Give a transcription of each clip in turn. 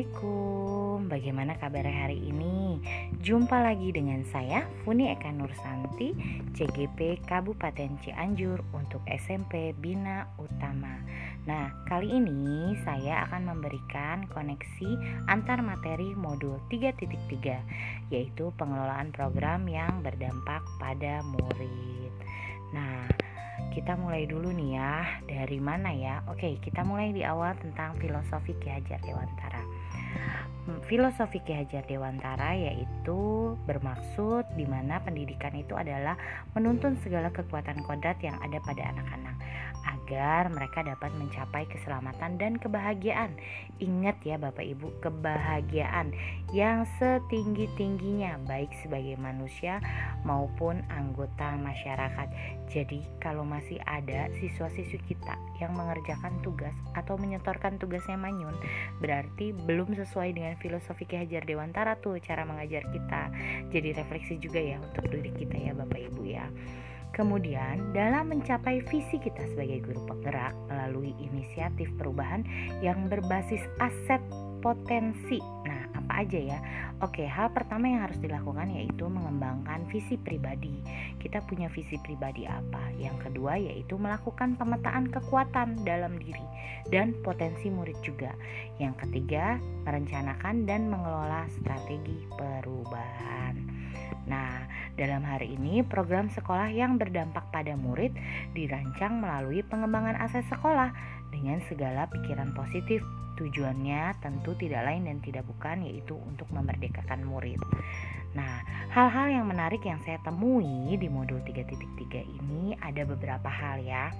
Assalamualaikum, bagaimana kabar hari ini? Jumpa lagi dengan saya, Funi Eka Nursanti, CGP Kabupaten Cianjur untuk SMP Bina Utama. Nah, kali ini saya akan memberikan koneksi antar materi modul 3.3, yaitu pengelolaan program yang berdampak pada murid. Nah, kita mulai dulu nih ya dari mana ya oke kita mulai di awal tentang filosofi Ki Hajar Dewantara filosofi Ki Hajar Dewantara yaitu bermaksud di mana pendidikan itu adalah menuntun segala kekuatan kodrat yang ada pada anak-anak agar mereka dapat mencapai keselamatan dan kebahagiaan. Ingat ya Bapak Ibu, kebahagiaan yang setinggi-tingginya baik sebagai manusia maupun anggota masyarakat. Jadi kalau masih ada siswa-siswi kita yang mengerjakan tugas atau menyetorkan tugasnya manyun, berarti belum sesuai dengan filosofi Ki Hajar Dewantara tuh cara mengajar kita. Jadi refleksi juga ya untuk diri kita ya Bapak Ibu ya. Kemudian, dalam mencapai visi kita sebagai guru penggerak melalui inisiatif perubahan yang berbasis aset potensi. Nah, apa aja ya? Oke, hal pertama yang harus dilakukan yaitu mengembangkan visi pribadi. Kita punya visi pribadi apa? Yang kedua yaitu melakukan pemetaan kekuatan dalam diri dan potensi murid juga. Yang ketiga, merencanakan dan mengelola strategi perubahan. Nah, dalam hari ini program sekolah yang berdampak pada murid dirancang melalui pengembangan aset sekolah dengan segala pikiran positif. Tujuannya tentu tidak lain dan tidak bukan yaitu untuk memerdekakan murid. Nah, hal-hal yang menarik yang saya temui di modul 3.3 ini ada beberapa hal ya.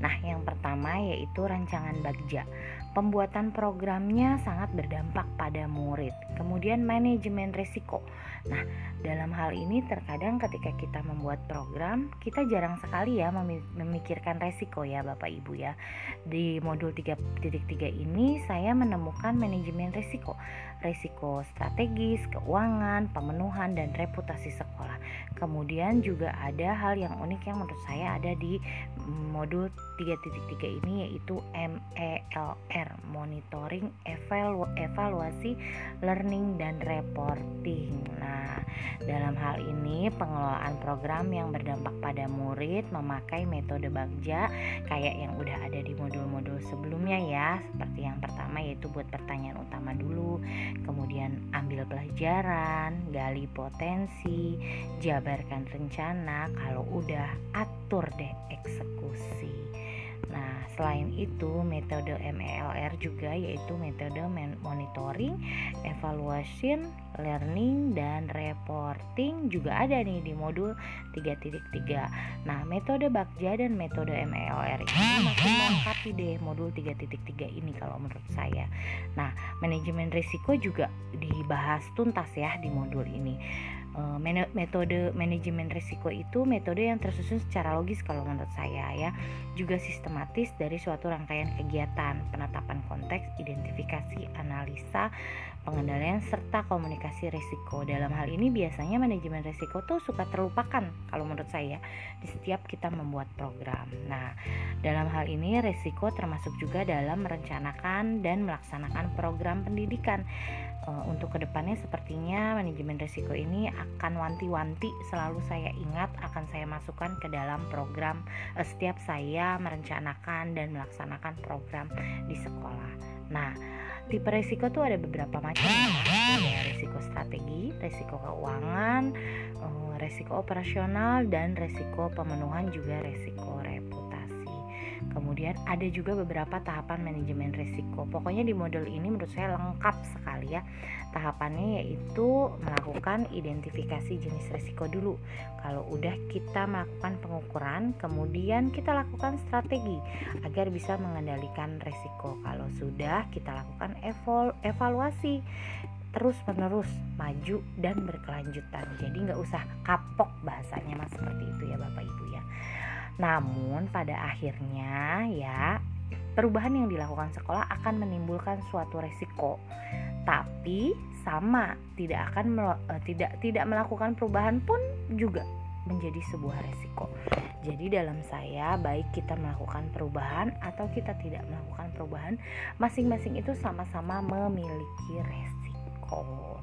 Nah, yang pertama yaitu rancangan bagja. Pembuatan programnya sangat berdampak pada murid. Kemudian manajemen risiko. Nah, dalam hal ini terkadang ketika kita membuat program, kita jarang sekali ya memikirkan resiko ya Bapak Ibu ya. Di modul 3.3 ini saya menemukan manajemen risiko. Risiko strategis, keuangan, pemenuhan dan reputasi sekolah. Kemudian juga ada hal yang unik yang menurut saya ada di modul 3.3 ini yaitu Monitoring evalu evaluasi learning dan reporting. Nah dalam hal ini pengelolaan program yang berdampak pada murid memakai metode Bagja kayak yang udah ada di modul-modul sebelumnya ya. Seperti yang pertama yaitu buat pertanyaan utama dulu kemudian ambil pelajaran gali potensi jabarkan rencana kalau udah atur deh eksekusi Nah, selain itu, metode MELR juga yaitu metode monitoring, evaluation, learning, dan reporting juga ada nih di modul 3.3. Nah, metode Bagja dan metode MELR ini makin melengkapi deh modul 3.3 ini kalau menurut saya. Nah, manajemen risiko juga dibahas tuntas ya di modul ini. Eh, metode manajemen risiko itu metode yang tersusun secara logis kalau menurut saya ya. Juga sistematis dari suatu rangkaian kegiatan penetapan konteks identifikasi analisa pengendalian serta komunikasi risiko. Dalam hal ini biasanya manajemen risiko tuh suka terlupakan kalau menurut saya di setiap kita membuat program. Nah dalam hal ini risiko termasuk juga dalam merencanakan dan melaksanakan program pendidikan uh, untuk ke depannya sepertinya manajemen risiko ini akan wanti-wanti selalu saya ingat akan saya masukkan ke dalam program uh, setiap saya merencanakan dan melaksanakan program di sekolah. Nah, tipe risiko tuh ada beberapa macam ya. Risiko strategi, risiko keuangan, uh, risiko operasional dan risiko pemenuhan juga risiko Kemudian ada juga beberapa tahapan manajemen risiko. Pokoknya di model ini menurut saya lengkap sekali ya. Tahapannya yaitu melakukan identifikasi jenis risiko dulu. Kalau udah kita melakukan pengukuran, kemudian kita lakukan strategi agar bisa mengendalikan risiko. Kalau sudah kita lakukan evaluasi terus menerus maju dan berkelanjutan. Jadi nggak usah kapok bahasanya mas seperti itu ya Bapak Ibu ya. Namun pada akhirnya ya perubahan yang dilakukan sekolah akan menimbulkan suatu resiko. Tapi sama tidak akan uh, tidak tidak melakukan perubahan pun juga menjadi sebuah resiko. Jadi dalam saya baik kita melakukan perubahan atau kita tidak melakukan perubahan, masing-masing itu sama-sama memiliki resiko.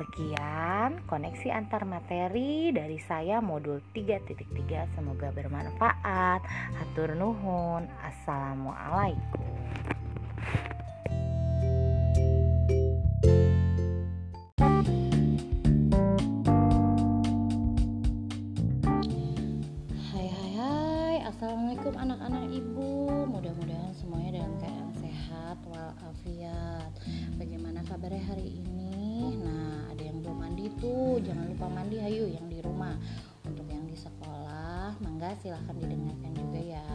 Sekian koneksi antar materi dari saya modul 3.3 semoga bermanfaat. Hatur nuhun. Assalamualaikum. Hai hai Assalamualaikum anak-anak ibu silahkan didengarkan juga ya.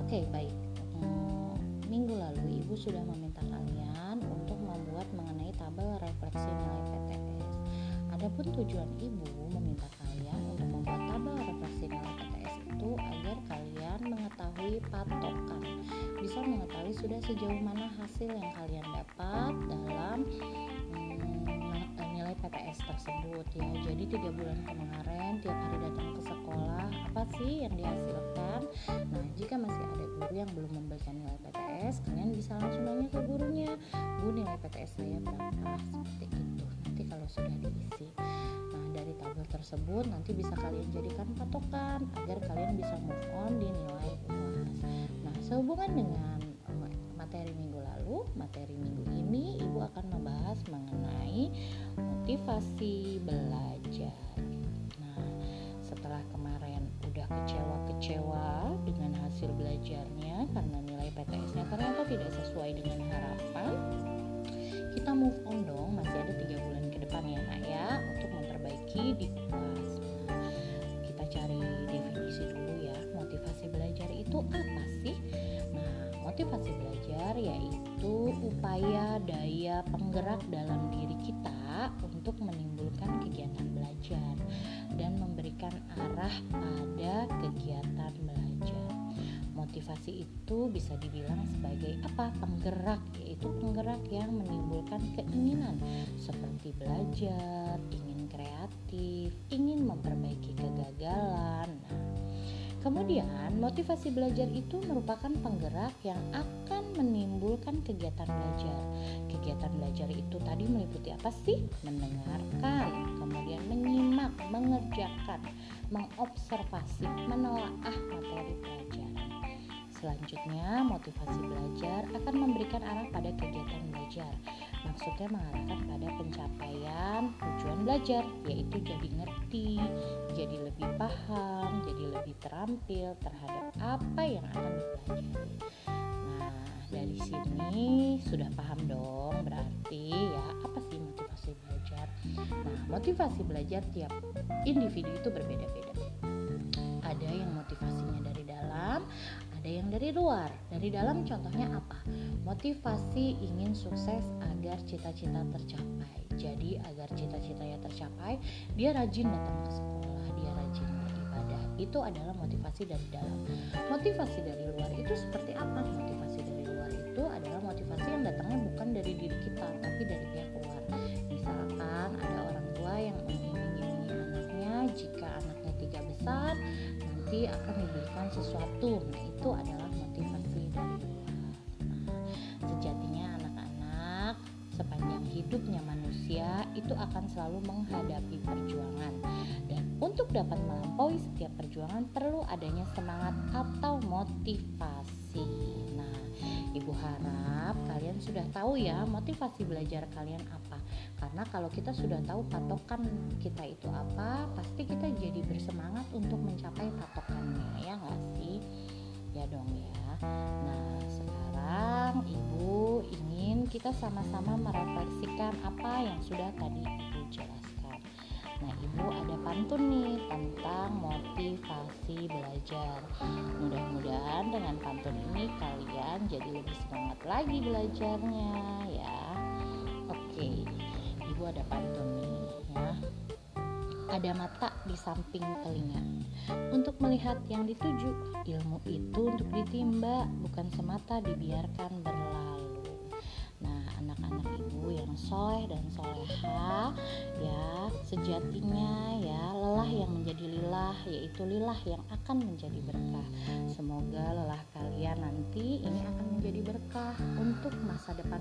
Oke baik. Hmm, Minggu lalu ibu sudah meminta kalian Untuk membuat mengenai tabel refleksi nilai PTS Adapun tujuan ibu meminta kalian untuk membuat tabel refleksi nilai PTS itu agar kalian mengetahui patokan, bisa mengetahui sudah sejauh mana hasil yang kalian dapat dalam hmm, nilai PTS tersebut ya. Jadi tiga bulan kemarin tiap hari datang ke sekolah apa sih yang dihasilkan? Nah jika masih ada guru yang belum memberikan nilai PTS, kalian bisa langsung nanya ke gurunya, bu nilai PTS saya berapa? Seperti itu. Nanti kalau sudah diisi dari tabel tersebut nanti bisa kalian jadikan patokan agar kalian bisa move on di nilai UAS. Nah, sehubungan dengan eh, materi minggu lalu, materi minggu ini Ibu akan membahas mengenai motivasi belajar. Setelah kemarin udah kecewa-kecewa dengan hasil belajarnya karena nilai PTS-nya ternyata tidak sesuai dengan harapan, kita move on dong, masih ada tiga bulan ke depan ya nak ya untuk memperbaiki di arah pada kegiatan belajar. Motivasi itu bisa dibilang sebagai apa? Penggerak, yaitu penggerak yang menimbulkan keinginan seperti belajar, ingin kreatif, ingin memperbaiki kegagalan. Nah, Kemudian, motivasi belajar itu merupakan penggerak yang akan menimbulkan kegiatan belajar. Kegiatan belajar itu tadi meliputi apa sih? Mendengarkan, kemudian menyimak, mengerjakan, mengobservasi, menelaah materi pelajaran. Selanjutnya, motivasi belajar akan memberikan arah pada kegiatan belajar. Maksudnya mengarahkan pada pencapaian tujuan belajar, yaitu jadi ngerti, jadi lebih paham, jadi lebih terampil terhadap apa yang akan dipelajari. Nah, dari sini sudah paham dong, berarti ya apa sih motivasi belajar? Nah, motivasi belajar tiap individu itu berbeda-beda. Ada yang motivasinya dari dalam, ada yang dari luar. Dari dalam contohnya apa? Motivasi ingin sukses agar cita-cita tercapai. Jadi agar cita-citanya tercapai, dia rajin datang ke sekolah, dia rajin beribadah. Itu adalah motivasi dari dalam. Motivasi dari luar itu seperti apa? Motivasi dari luar itu adalah motivasi yang datangnya bukan dari diri kita, tapi dari pihak luar. Misalkan ada orang tua yang mengiming-imingi anaknya jika anaknya tiga besar nanti akan diberikan sesuatu nah itu adalah hidupnya manusia itu akan selalu menghadapi perjuangan. Dan untuk dapat melampaui setiap perjuangan perlu adanya semangat atau motivasi. Nah ibu harap kalian sudah tahu ya motivasi belajar kalian apa. Karena kalau kita sudah tahu patokan kita itu apa pasti kita jadi bersemangat untuk mencapai patokannya ya nggak sih? Ya dong ya. Nah sekarang ibu ingin kita sama-sama merefleksikan apa yang sudah tadi ibu jelaskan. Nah ibu ada pantun nih tentang motivasi belajar. Mudah-mudahan dengan pantun ini kalian jadi lebih semangat lagi belajarnya ya. Oke ibu ada pantun nih ya ada mata di samping telinga. Untuk melihat yang dituju ilmu itu untuk ditimba bukan semata dibiarkan berlalu. Nah anak-anak ibu yang soleh dan soleha ya sejatinya ya lelah yang menjadi lilah yaitu lilah yang akan menjadi berkah. Semoga lelah kalian nanti ini akan menjadi berkah untuk masa depan